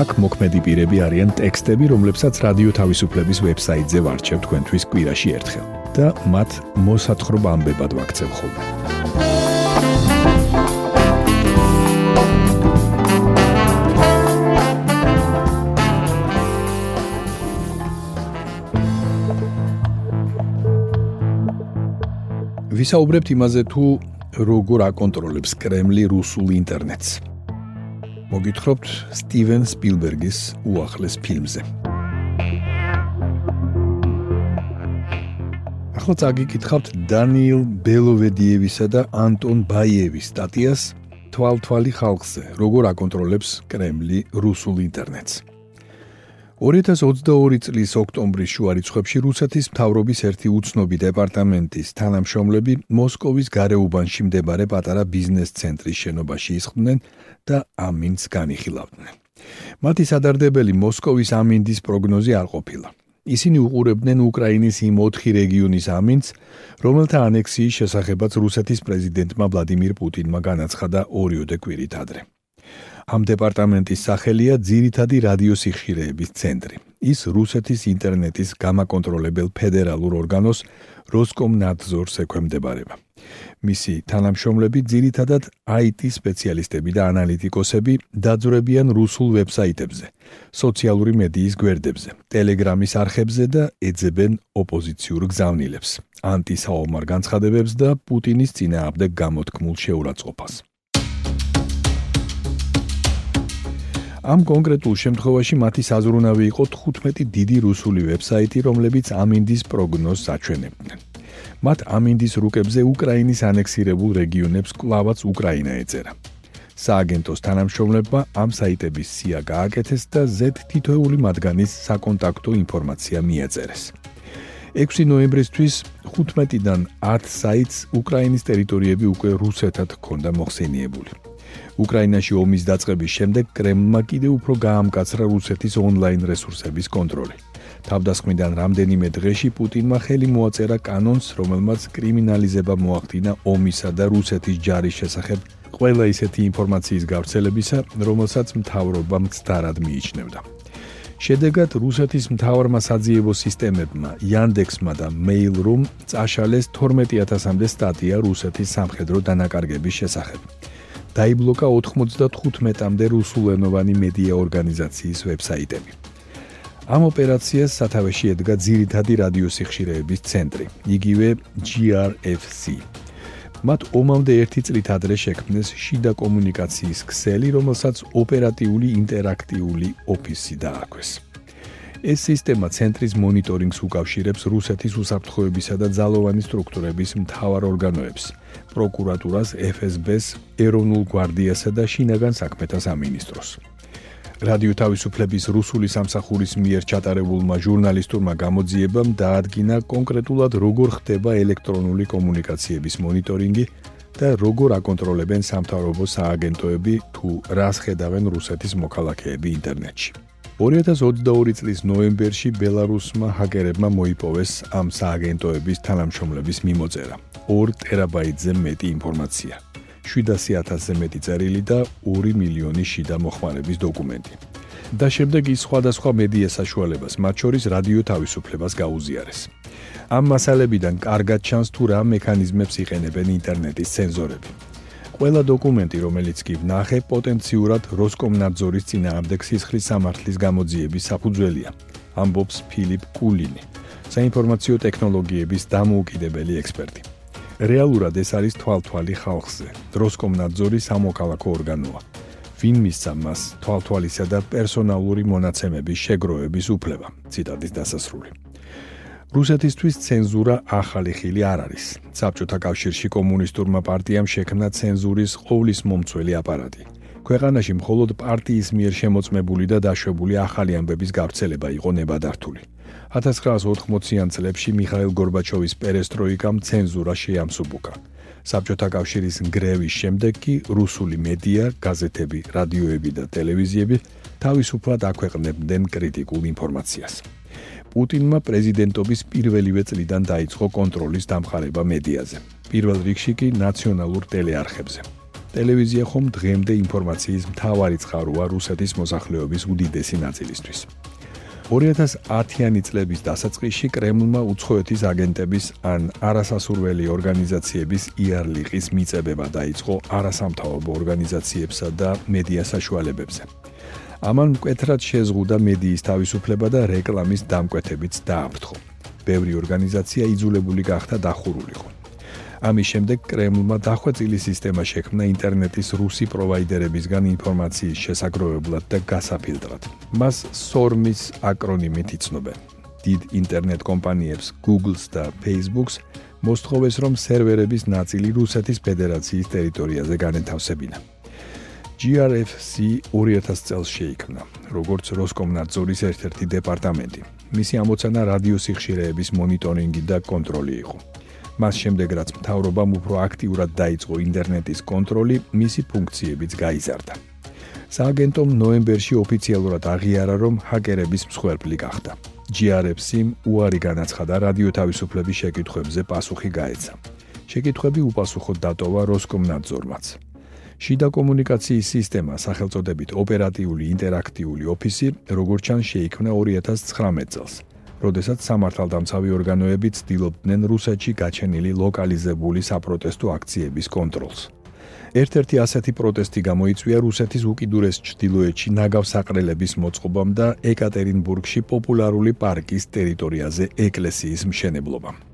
აქ მოქმედი პირები არიან ტექსტები, რომლებსაც რადიო თავისუფლების ვებსაიტზე ვარჩევ თქვენთვის კვირაში ერთხელ და მათ მოსათხრობ ამბებად ვაქცევ ხოლმე. ვისაუბრებთ იმაზე თუ როგორ აკონტროლებს კრემლი რუსულ ინტერნეტს. მოგითხრობთ სტივენ სპილბერგის უახლეს ფილმზე. ახლა წაგიკითხავთ დანიელ ბელოვედიევისა და ანტონ ბაიევის სტატიას თვალთვალი ხალხზე, როგორ აკონტროლებს კრემლი რუსულ ინტერნეტს. 2022 წლის ოქტომბრის შუა რიცხვებში რუსეთის მთავრობის ერთი უცნობი დეპარტამენტის თანამშრომლები მოსკოვის გარეუბანში მდებარე პატარა ბიზნეს ცენტრის შენობაში ისხდნენ და ამინს განიხილავდნენ. მათი სადარდებელი მოსკოვის ამინდის პროგნოზი არ ყოფილა. ისინი უყურებდნენ უკრაინის იმ 4 რეგიონის ამინს, რომელთა ანექსიის შესახებაც რუსეთის პრეზიდენტმა ვლადიმირ პუტინმა განაცხადა ორიოდე კვირით ადრე. ამ დეპარტამენტის სახელია ძირითადი რადიოსიხშირეების ცენტრი. ის რუსეთის ინტერნეტის გამაკონტროლებელ ფედერალურ ორგანოს როსკომნადზორს ექვემდებარება. მისი თანამშრომლები ძირითადად IT სპეციალისტები და ანალიტიკოსები დაძვრებიან რუსულ ვებსაიტებზე, სოციალური მედიის გვერდებზე, Telegram-ის არხებზე და ეძებენ ოპოზიციურ გზავნილებს, ანტისაომარ განცხადებებს და პუტინის წინააღმდეგ გამოთქმულ შეურაცხყოფას. ამ კონკრეტულ შემთხვევაში მათი საზრუნავი იყო 15 დიდი რუსული ვებსაიტი, რომლებიც ამინდის პროგნოზს აჩვენებდნენ. მათ ამინდის რუკებზე უკრაინის ანექსირებულ რეგიონებს კლავაც უკრაინა ეწერა. სააგენტოს თანამშრომლებმა ამ საიტების სია გააკეთეს და Z თითოეული მათგანის საკონტაქტო ინფორმაცია მიაწერეს. 6 ნოემბრისთვის 15-დან 10 საიტს უკრაინის ტერიტორიები უკვე რუსეთად ჰქონდა მოხსენიებული. უკრაინაში ომის დაწყების შემდეგ კრემლმა კიდევ უფრო გაამკაცრა რუსეთის ონლაინ რესურსების კონტროლი. თავდასხმიდან რამდენიმე დღეში პუტინმა ხელი მოაწერა კანონს, რომელმაც კრიმინალიზება მოახდინა ომისა და რუსეთის ჯარის შესახებ ყველა ისეთი ინფორმაციის გავრცელებისა, რომელსაც მთავრობა მცდარად მიიჩნევდა. შედეგად რუსეთის მთავარმა საძიებო სისტემებმა, Yandex-მა და Mail.ru-მ წაშალეს 12000-მდე სტატია რუსეთის სამხედრო დანაკარგების შესახებ. დაიბლოკა 95-მდე რუსულენოვანი მედია ორგანიზაციის ვებსაიტები. ამ ოპერაციას სათავეში ედგა ძირითადი რადიოსიხშირეების ცენტრი, იგივე GRFC. მათ ომამდე ერთი წლით ადრე შექმნეს შიდა კომუნიკაციის ქსელი, რომელსაც ოპერატიული ინტერაქტიული ოფისი დაარქვეს. ეს სისტემა ცენტრის მონიტორინგს უკავშირებს რუსეთის უსაფრთხოებისა და ძალოვანი სტრუქტურების მთავარ ორგანოებს, პროკურატურას, FSB-ს, ეროვნულ გვარდიასა და შინაგან საქმეთა სამინისტროს. რადიო თავისუფლების რუსული სამსახურის მიერ ჩატარებულმა ჟურნალისტურმა გამოძიებამ დაადგინა კონკრეტულად როგორ ხდება ელექტრონული კომუნიკაციების მონიტორინგი და როგორ აკონტროლებენ სამთავრობო სააგენტოები თუ რას ხედავენ რუსეთის მოქალაქეები ინტერნეტში. 2022 წლის ნოემბერში ბელარუსმა ჰაკერებმა მოიპოვეს ამ სააგენტოების თანამშრომლების მიმოწერა. 2 ტერაბაიტზე მეტი ინფორმაცია. 700.000-ზე მეტი წერილი და 2 მილიონი შიდა მოხმარების დოკუმენტი. და შემდეგ ის სხვადასხვა მედია საშუალებას, მათ შორის რადიო თავისუფლებას გაუზიარეს. ამ მასალებიდან კარგად ჩანს თუ რა მექანიზმებს იყენებენ ინტერნეტის ცენზორები. ყველა დოკუმენტი, რომელიც კი ვნახე, პოტენციურად როსკომნადზორის წინააღმდეგ სისხლის სამართლის გამოძიების საფუძველია, ამბობს ფილიპ კულინი, საინფორმაციო ტექნოლოგიების დამოუკიდებელი ექსპერტი. რეალურად ეს არის თვალთვალი ხალხზე. როსკომნადზორი სამოქალაქო ორგანოა. ვინ მისცა მას თვალთვალისა და პერსონალური მონაცემების შეგროვების უფლება? ციტატის დასასრული. რუსეთისთვის ცენზურა ახალი ხილი არ არის. საბჭოთა კავშირში კომუნისტურმა პარტიამ შექმნა ცენზურის ყოვლის მომცველი აპარატი. ქვეყანაში მხოლოდ პარტიის მიერ შემოწმებული და დაშვებული ახალი ამბების გავრცელება იყო ნებადართული. 1980-იან წლებში მიხაილ გორბაჩოვის პერესტროიკამ ცენზურა შეამსუბუქა. საბჭოთა კავშირის გრევის შემდეგ კი რუსული მედია, გაზეთები, რადიოები და ტელევიზიები თავისუფლად აქვეყნებდნენ კრიტიკულ ინფორმაციას. პუტინმა პრეზიდენტობის პირველივე წლიდან დაიწყო კონტროლის დამხარება მედიაზე. პირველ რიგში კი ნაციონალურ ტელეარხებზე. ტელევიზია ხომ დღემდე ინფორმაციის მთავარი წყაროა რუსეთის მოსახლეობის უდიდესი ნაწილისთვის. 2010-იანი წლების დასაწყისში კრემლმა უცხოეთის აგენტების ან არასასურველი ორგანიზაციების იარლიყის მიწებება დაიწყო არასამთავრობო ორგანიზაციებსა და მედია საშუალებებზე. ამან მკვეთრად შეზღუდა მედიის თავისუფლება და რეკლამის დამკვეთებიც დააფრთხო. ბევრი ორგანიზაცია იძულებული გახდა დახურულიყო. ამის შემდეგ კრემლმა დახვეწილი სისტემა შექმნა ინტერნეტის რუსი პროვაიდერებისგან ინფორმაციის შესაგროვებლად და გასაფილტრად. მას SORM-ის აკრონიმით იცნობენ. დიდ ინტერნეტ კომპანიებს Google-ს და Facebook-ს მოსთხოვეს რომ სერვერების ნაწილი რუსეთის ფედერაციის ტერიტორიაზე განეთავსებინა. GRFC 2000 წელს შეიქმნა, როგორც როსკომნადზორის ერთ-ერთი დეპარტამენტი. მისი ამოცანა რადიოსიხშირეების მონიტორინგი და კონტროლი იყო. მას შემდეგ რაც მთავრობამ უფრო აქტიურად დაიწყო ინტერნეტის კონტროლი, მისი ფუნქციებიც გაიზარდა. სააგენტომ ნოემბერში ოფიციალურად აღიარა, რომ ჰაკერების მსხვერპლი გახდა. GRFC-მ უარი განაცხადა რადიო თავისუფლების შეკითხვებზე პასუხი გაეცა. შეკითხვები უპასუხოდ დატოვა როსკომნადზორმაც. შიდა კომუნიკაციის სისტემა სახელწოდებით ოპერატიული ინტერაქტიული ოფისი როგორც ჩან შეიქმნა 2019 წელს როდესაც სამართალდამცავი ორგანოები ცდილობდნენ რუსეთში გაჩენილი ლოკალიზებული საპროტესტო აქციების კონტროლს. ერთ-ერთი ასეთი პროტესტი გამოიწვია რუსეთის უკიდურეს ჩრდილოეთში ნაგავსაყრელების მოწყობამ და ეკატერინბურგში პოპულარული პარკის ტერიტორიაზე ეკლესიის მშენებლობამ.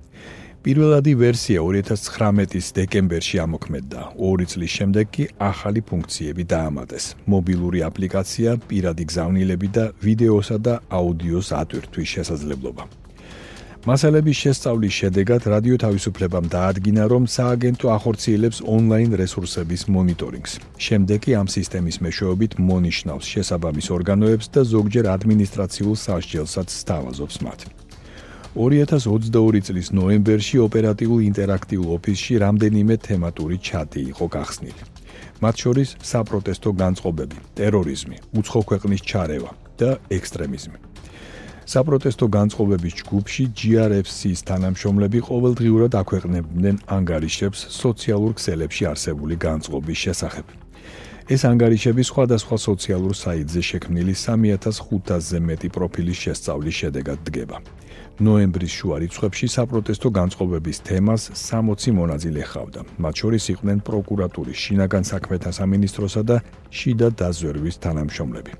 პირველადი ვერსია 2019-ის დეკემბერში ამოქმედდა. ორი წლის შემდეგ კი ახალი ფუნქციები დაამატეს. მობილური აპლიკაცია, პირადი გზავნილები და ვიდეოსა და აუდიოს ატვირთვის შესაძლებლობა. მასალების შესწავლის შედეგად რადიო თავისუფლებამ დაადგინა, რომ სააგენტო ახორციელებს ონლაინ რესურსების მონიტორინგს. შემდეგ კი ამ სისტემის მეშვეობით მონიშნავს შესაბამის ორგანოებს და ზოგჯერ ადმინისტრაციულ სასჯელსაც სთავაზობს მათ. 2022 წლის ნოემბერში ოპერატიულ ინტერაქტიულ ოფისში რამდენიმე თემატური ჩატი იყო გახსნილი. მათ შორის საპროტესტო განწყობები, ტერორიზმი, უცხო ქვეყნის ჩარევა და ექსტრემიზმი. საპროტესტო განწყობების ჯგუფში GRFC-ის თანამშრომლები ყოველდღიურად აქვეყნებდნენ ანგარიშებს სოციალურ ქსელებში არსებული განწყობის შესახებ. ეს ანგარიშები სხვადასხვა სოციალურ საიტზე შექმნილი 3500-ზე მეტი პროფილის შესწავლის შედეგად დგება. ნოემბრის შუა რიცხვებში საპროტესტო განწყობების თემას 60 მონაწილე ხავდა. მათ შორის იყვნენ პროკურატურის, შინაგან საქმეთა სამინისტროსა და შიდა დაზვერვის თანამშრომლები.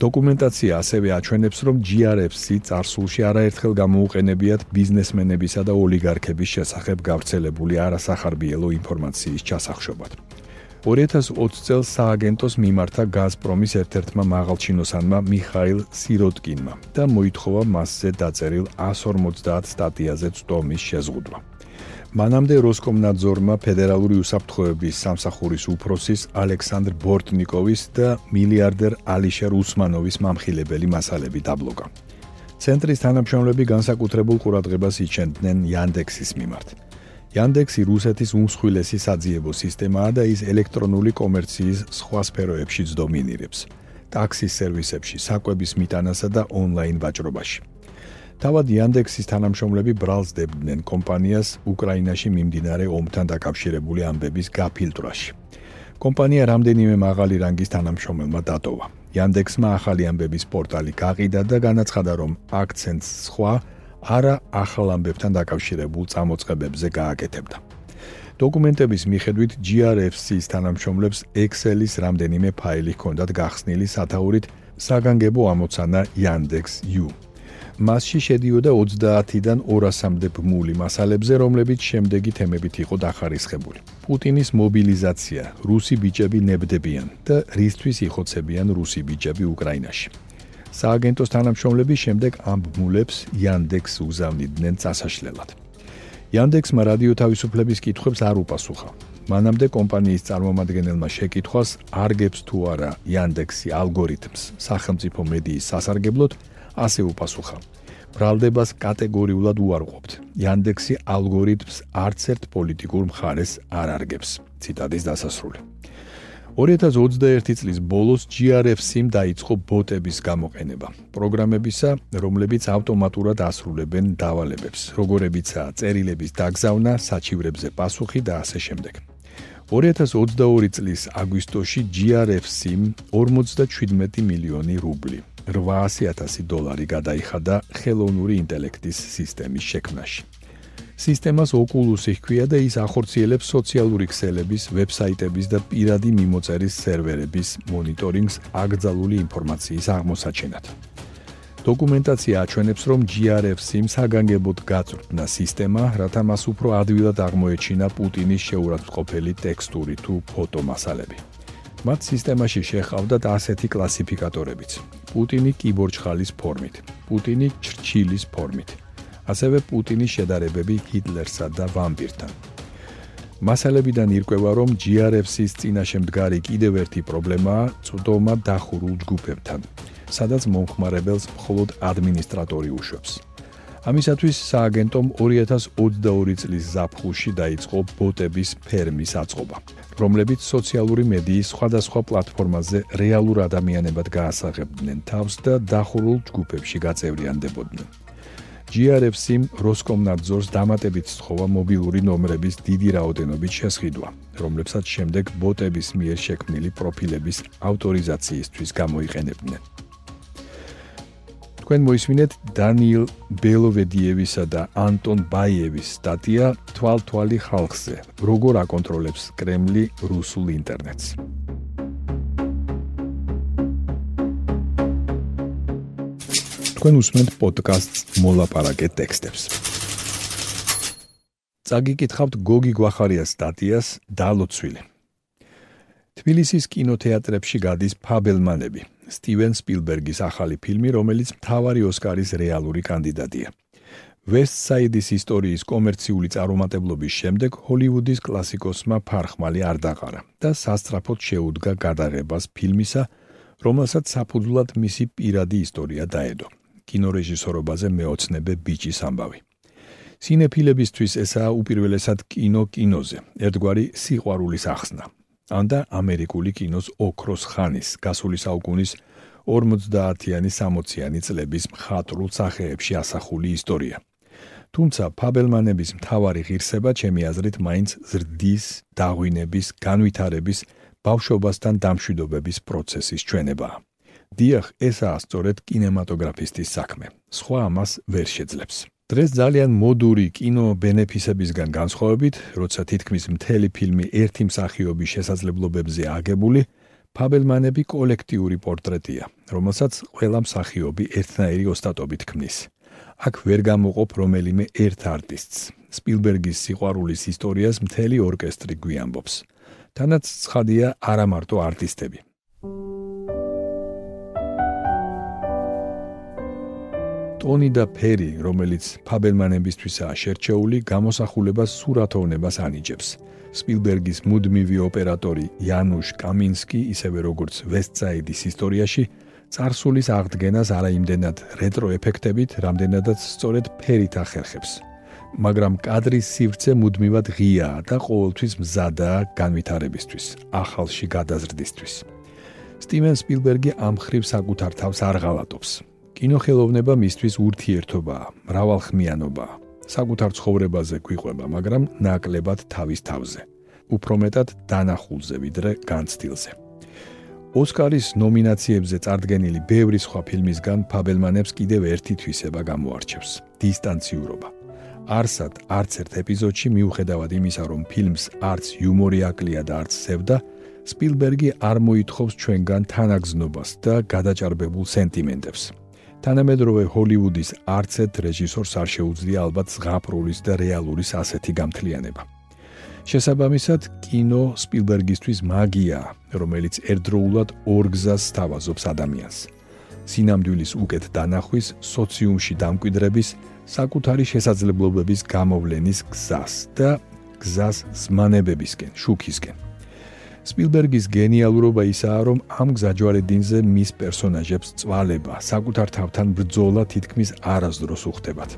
დოკუმენტაცია ასევე აჩვენებს, რომ GRFC წარსულში არაერთხელ გამოუყენებიათ ბიზნესმენებისა და ოლიგარქების შესახებ გავრცელებული არასახარბიელო ინფორმაციის ჩასახშობად. 2020 წელს სააგენტოს მიმართა გაზპრომის ერთ-ერთმა მაღალჩინოსანმა მიხაილ სიროტკინმა და მოითხოვა მასზე დაწერილ 150 სტატიაზე წტომის შეზღუდვა. მანამდე როსკომნაძორმა ფედერალური უსაფრთხოების სამსახურის უფროსის ალექსანდრ ბორტნიკოვის და მილიარდერ ალიშერ უსმანოვის მამხილებელი მასალები დაბლოკა. ცენტრის თანამშრომლები განსაკუთრებულ ყურადღებას იჩენდნენ იანდექსის მიმართ. Yandex-ი რუსეთის უმსხვილესი საძიებო სისტემაა და ის ელექტრონული კომერციის სხვა სფეროებშიც დომინირებს. ტაქსის სერვისებში, საკვების მიტანასა და ონლაინ ვაჭრობაში. თავად Yandex-ის თანამშრომლები ბრალსდებდნენ კომპანიას უკრაინაში მიმდინარე ომთან დაკავშირებული ამბების გაფილტრაში. კომპანია რამდენიმე მაღალი რანგის თანამშრომელმა დატოვა. Yandex-მა ახალი ამბების პორტალი გაყიდა და განაცხადა, რომ აქცენტს სხვა არა ახალ ამბებთან დაკავშირებულ წამოწყებებზე გააკეთებდა. დოკუმენტების მიხედვით GRFC-ის თანამშრომლებს Excel-ის რამდენიმე ფაილი ჰქონდათ გახსნილი სათაურით საგანგებო ამოცანა Yandex.U. მასში შედიოდა 30-დან 200-მდე ბმული მასალებზე, რომლებიც შემდეგი თემებით იყო დახარისხებული. პუტინის მობილიზაცია, რუსი ბიჭები ნებდებიან და რისთვის იხოცებიან რუსი ბიჭები უკრაინაში. სააგენტოს თანამშრომლები შემდეგ ამ ბმულებს Yandex უზავნიდნენ წასაშლელად. Yandex-მა რადიო თავისუფლების კითხვებს არ უპასუხა. მანამდე კომპანიის წარმომადგენელმა შეკითხვას არგებს თუ არა Yandex-ი ალგორითმს სახელმწიფო მედიის სასარგებლოდ, ასე უპასუხა: ბრალდებას კატეგორიულად უარყოფთ. Yandex-ი ალგორითმს არც ერთ პოლიტიკურ მხარეს არ არგებს. ციტატის დასასრული. 2021 წლის ბოლოს GRFC-მ დაიწყო ბოტების გამოყენება. პროგრამებისა, რომლებიც ავტომატურად ასრულებენ დავალებებს, როგორებიცაა წერილების დაგზავნა, საჩივრებზე პასუხი და ასე შემდეგ. 2022 წლის აგვისტოში GRFC-მ 57 მილიონი რუბლი, 800.000 დოლარი გადაიხადა ხელოვნური ინტელექტის სისტემის შექმნაში. სისტემას Oculus-ი ჰქვია და ის ახორციელებს სოციალური ქსელების, ვებსაიტების და პირადი მიმოწერის სერვერების მონიტორინგს აკრძალული ინფორმაციის აღმოსაჩენად. დოკუმენტაცია აჩვენებს, რომ GRFC-მ საგანგებოდ გაწვრთნა სისტემა, რათა მას უფრო ადვილად აღმოეჩინა პუტინის შეურაცხმყოფელი ტექსტური თუ ფოტო მასალები. მათ სისტემაში შეხავდათ ასეთი კლასიფიკატორებიც: პუტინი კიბორჩხალის ფორმით, პუტინი ჩრჩილის ფორმით, ასევე პუტინის შედარებები ჰიტლერსა და ვამპირთან. მასალებიდან ირკვევა, რომ GRFC-ის წინაშე მდგარი კიდევ ერთი პრობლემაა წვდომა დახურულ ჯგუფებთან, სადაც მომხმარებელს მხოლოდ ადმინისტრატორი უშვებს. ამისათვის სააგენტომ 2022 წლის ზაფხულში დაიწყო ბოტების ფერმის აწყობა, რომლებიც სოციალური მედიის სხვადასხვა პლატფორმაზე რეალურ ადამიანებად გაასაღებდნენ თავს და დახურულ ჯგუფებში გაწევრიანდებოდნენ. GRFC-მ როსკომნadzors დამატებით სთხოვა მობილური ნომრების დიდი რაოდენობით შესყიდვა, რომლებსაც შემდეგ ბოტების მიერ შექმნილი პროფილების ავტორიზაციისთვის გამოიყენებდნენ. თქვენ მოისმინეთ დანიელ ბელოვედიევისა და ანტონ ბაიევის სტატია თვალთვალი ხალხზე, როგორ აკონტროლებს კრემლი რუსულ ინტერნეტს. თქვენ უსმენთ პოდკასტს მოლაპარაკე ტექსტებს. წაგიკითხავთ გოგი გვახარიას სტატიას დალოცვილი. თბილისის კინოთეატრებში გადის ფაბელმანები, სტივენ სპილბერგის ახალი ფილმი, რომელიც მთავარი ოსკარის რეალური კანდიდატია. ვესტსაიდის ისტორიის კომერციული წარუმატებლობის შემდეგ ჰოლივუდის კლასიკოსმა ფარხმალი არ დაყარა და სასწრაფოდ შეუდგა გადაღებას ფილმისა, რომელსაც საფუძვლად მისი პირადი ისტორია დაედო. კინორეჟისორობაზე მეოცნებე ბიჭის ამბავი. სინეფილებისთვის ესაა უპირველესად კინო კინოზე, ერთგვარი სიყვარულის ახსნა. ანდა ამერიკული კინოს ოქროს ხანის, გასული საუკუნის 50-იანი 60-იანი წლების მხატვრულ სახეებში ასახული ისტორია. თუმცა ფაბელმანების მთავარი ღირსება ჩემი აზრით მაინც ზრდის, დაღვინების, განვითარების, ბავშვობასთან დამშვიდობების პროცესის ჩვენებაა. დიახ, ესაა სწორედ კინემატოგრაფისტის საქმე. სხვა ამას ვერ შეძლებს. დღეს ძალიან მოდური კინო ბენეფისებისგან განსხვავებით, როცა თითქმის მთელი ფილმი ერთი მსახიობის შესაძლებლობებზე აგებული, ფაბელმანები კოლექტიური პორტრეტია, რომელსაც ყველა მსახიობი ერთნაირი ოსტატობით ქმნის. აქ ვერ გამოყოფ რომელიმე ერთ არტისტს. სპილბერგის სიყვარულის ისტორიას მთელი ორკესტრი გვიამბობს. თანაც ცხადია არა მარტო არტისტები. ტონი და ფერი, რომელიც ფაბერმანებისთვისაა შერჩეული, გამოსახულებას სურათოვნებას ანიჭებს. სპილბერგის მუდმივი ოპერატორი იანუშ კამინსკი, ისევე როგორც ვესტსაიდის ისტორიაში, царსულის აღდგენას არაიმდენად რეტრო ეფექტებით, რამდენადაც სწორედ ფერით ახერხებს. მაგრამ კადრის სივრცე მუდმივად ღიაა და ყოველთვის მზადაა განვითარებისთვის, ახალში გადაზრდისთვის. სტივენ სპილბერგი ამხრივ საკუთარ თავს არ ღალატობს. კინოხელოვნება მისთვის ურთიერთობაა, მრავალხმიანობაა. საკუთარ ცხოვრებაზე გვიყვება, მაგრამ ნაკლებად თავის თავზე. უფრო მეტად დანახულზე ვიდრე განცდილზე. ოსკარის ნომინაციებზე წარდგენილი ბევრი სხვა ფილმისგან ფაბელმანებს კიდევ ერთი თვისება გამოარჩევს: დისტანციურობა. არსად არც ერთ ეპიზოდში მიუხედავად იმისა, რომ ფილმს არც იუმორი აკლია და არც ზევდა, სპილბერგი არ მოითხოვს ჩვენგან თანაგზნობას და გადაჭარბებულ სენტიმენტებს. თანამედროვე ჰოლივუდის არც ერთ რეჟისორს არ შეუძლია ალბათ ზღაპრულის და რეალურის ასეთი გამთლიანება. შესაბამისად, კინო სპილბერგისთვის მაგია, რომელიც ერთდროულად ორ გზას სთავაზობს ადამიანს. სინამდვილის უკეთ დანახვის, სოციუმში დამკვიდრების, საკუთარი შესაძლებლობების გამოვლენის გზას და გზას ზმანებებისკენ, შუქისკენ. სპილბერგის გენიალურობა ისაა, რომ ამ გზაჯვარედინზე მის პერსონაჟებს წვალება, საკუთარ თავთან ბრძოლა თითქმის არასდროს უხდებათ.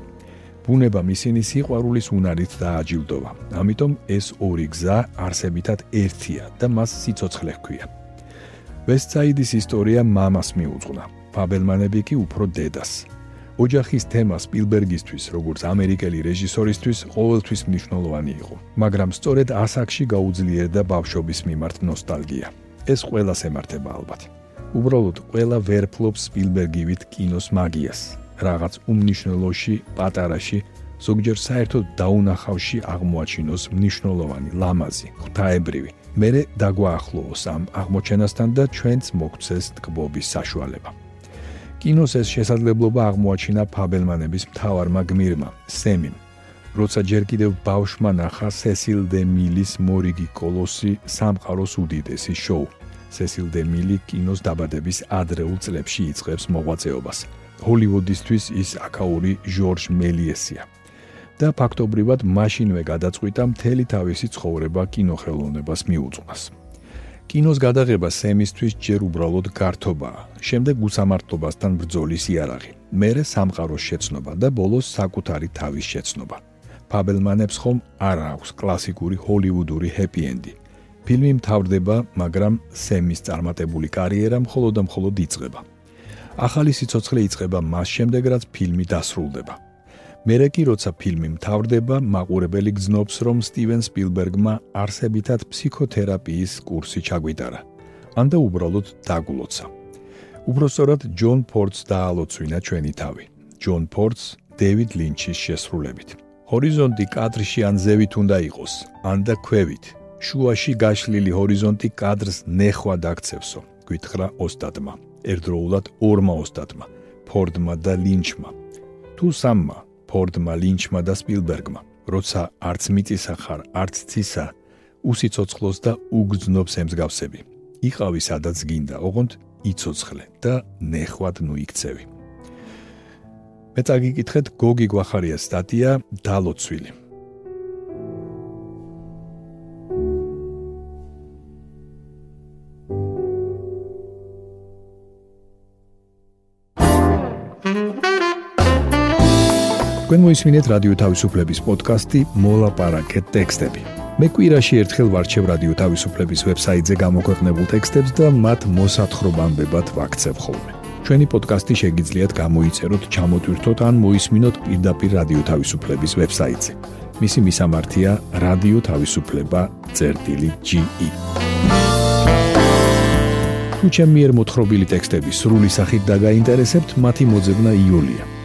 ბუნებამ ისინი სიყვარულის უნარით დააჯილდოვა. ამიტომ ეს ორი გზა არსებითად ერთია და მას სიცოცხლე ჰქვია. ვესტსაიდის ისტორია მამას მიუძღვნა, ფაბელმანები კი უფრო დედას. ოჯახის თემა სპილბერგისთვის, როგორც ამერიკელი რეჟისორისთვის, ყოველთვის მნიშვნელოვანი იყო, მაგრამ სწორედ ასაკში გაუძლიერდა ბავშვობის მიმართ ნოსტალგია. ეს ყველას ემართება ალბათ. უბრალოდ ყველა ვერ ფლობს სპილბერგივით კინოს მაგიას, რაღაც უმნიშვნელოში, პატარაში, ზოგჯერ საერთოდ დაუნახავში აღმოაჩინოს მნიშვნელოვანი, ლამაზი, ღვთაებრივი. მე დაგვაახლოოს ამ აღმოჩენასთან და ჩვენც მოგცეს თკბობის საშუალება. კინოს ეს შესაძლებლობა აღმოაჩინა ფაბელმანების მთავარმა გმირმა, სემიმ. როცა ჯერ კიდევ ბავშვმა ნახა სესილ დე მილის მორიგი კოლოსი სამყაროს უდიდესი შოუ. სესილ დე მილი კინოს დაბადების ადრეულ წლებში იწყებს მოღვაწეობას. ჰოლივუდისთვის ის აკაური ჟორჟ მელიესია. და ფაქტობრივად მაშინვე გადაწყვიტა მთელი თავისი ცხოვრება კინოხელოვნებას მიუძღვნას. კინოს გადაღება სემისთვის ჯერ უბრალოდ გართობაა, შემდეგ უსამართლობასთან ბრძოლის იარაღი, მერე სამყაროს შეცნობა და ბოლოს საკუთარი თავის შეცნობა. ფაბელმანებს ხომ არ აქვს კლასიკური ჰოლივუდური ჰეპი-ენდი. ფილმი მთავრდება, მაგრამ სემის წარმატებული კარიერა მხოლოდ და მხოლოდ იწყება. ახალი სიცოცხლე იწყება მას შემდეგ, რაც ფილმი დასრულდება. მერე კი როცა ფილმი მთავრდება, მაყურებელი გძნობს, რომ სტივენ სპილბერგმა არსებითად ფსიქოთერაპიის კურსი ჩაგვიტარა. ანდა უბრალოდ დაგულოცა. უბრალოდ ჯონ პორტს დაალოცვინა ჩვენი თავი. ჯონ პორტს დევიდ ლინჩის შესრულებით. ჰორიზონტი კადრში ან ზევით უნდა იყოს, ანდა ქვევით. შუაში გაშლილი ჰორიზონტი კადრს ნეხვა დაქცევსო, გითხრა ოსტატმა. ერთდროულად ორმა ოსტატმა, ფორდმა და ლინჩმა. თუ სამმა, ფორდმა, ლინჩმა და სპილბერგმა, როცა არც მიწისა ხარ, არც ცისა, უსიცოცხლოს და უგზნობს ემსგავსები. იყავი სადაც გინდა, ოღონდ იცოცხლე და ნეხვად ნუ იქცევი. მე წაგიკითხეთ გოგი გვახარიას სტატია დალოცვილი. თქვენ მოისმინეთ რადიო თავისუფლების პოდკასტი მოლაპარაკე ტექსტები. მე კვირაში ერთხელ ვარჩევ რადიო თავისუფლების ვებსაიტზე გამოქვეყნებულ ტექსტებს და მათ მოსათხრობამდებად ვაქცევ ხოლმე. ჩვენი პოდკასტი შეგიძლიათ გამოიწეროთ, ჩამოტვირთოთ ან მოისმინოთ პირდაპირ რადიო თავისუფლების ვებსაიტზე. მისი მისამართია თავისუფლება.ge. თუ ჩემი მიერ მოთხრობილი ტექსტები სრული სახით დაგაინტერესებთ, მათი მოძებნა იულია.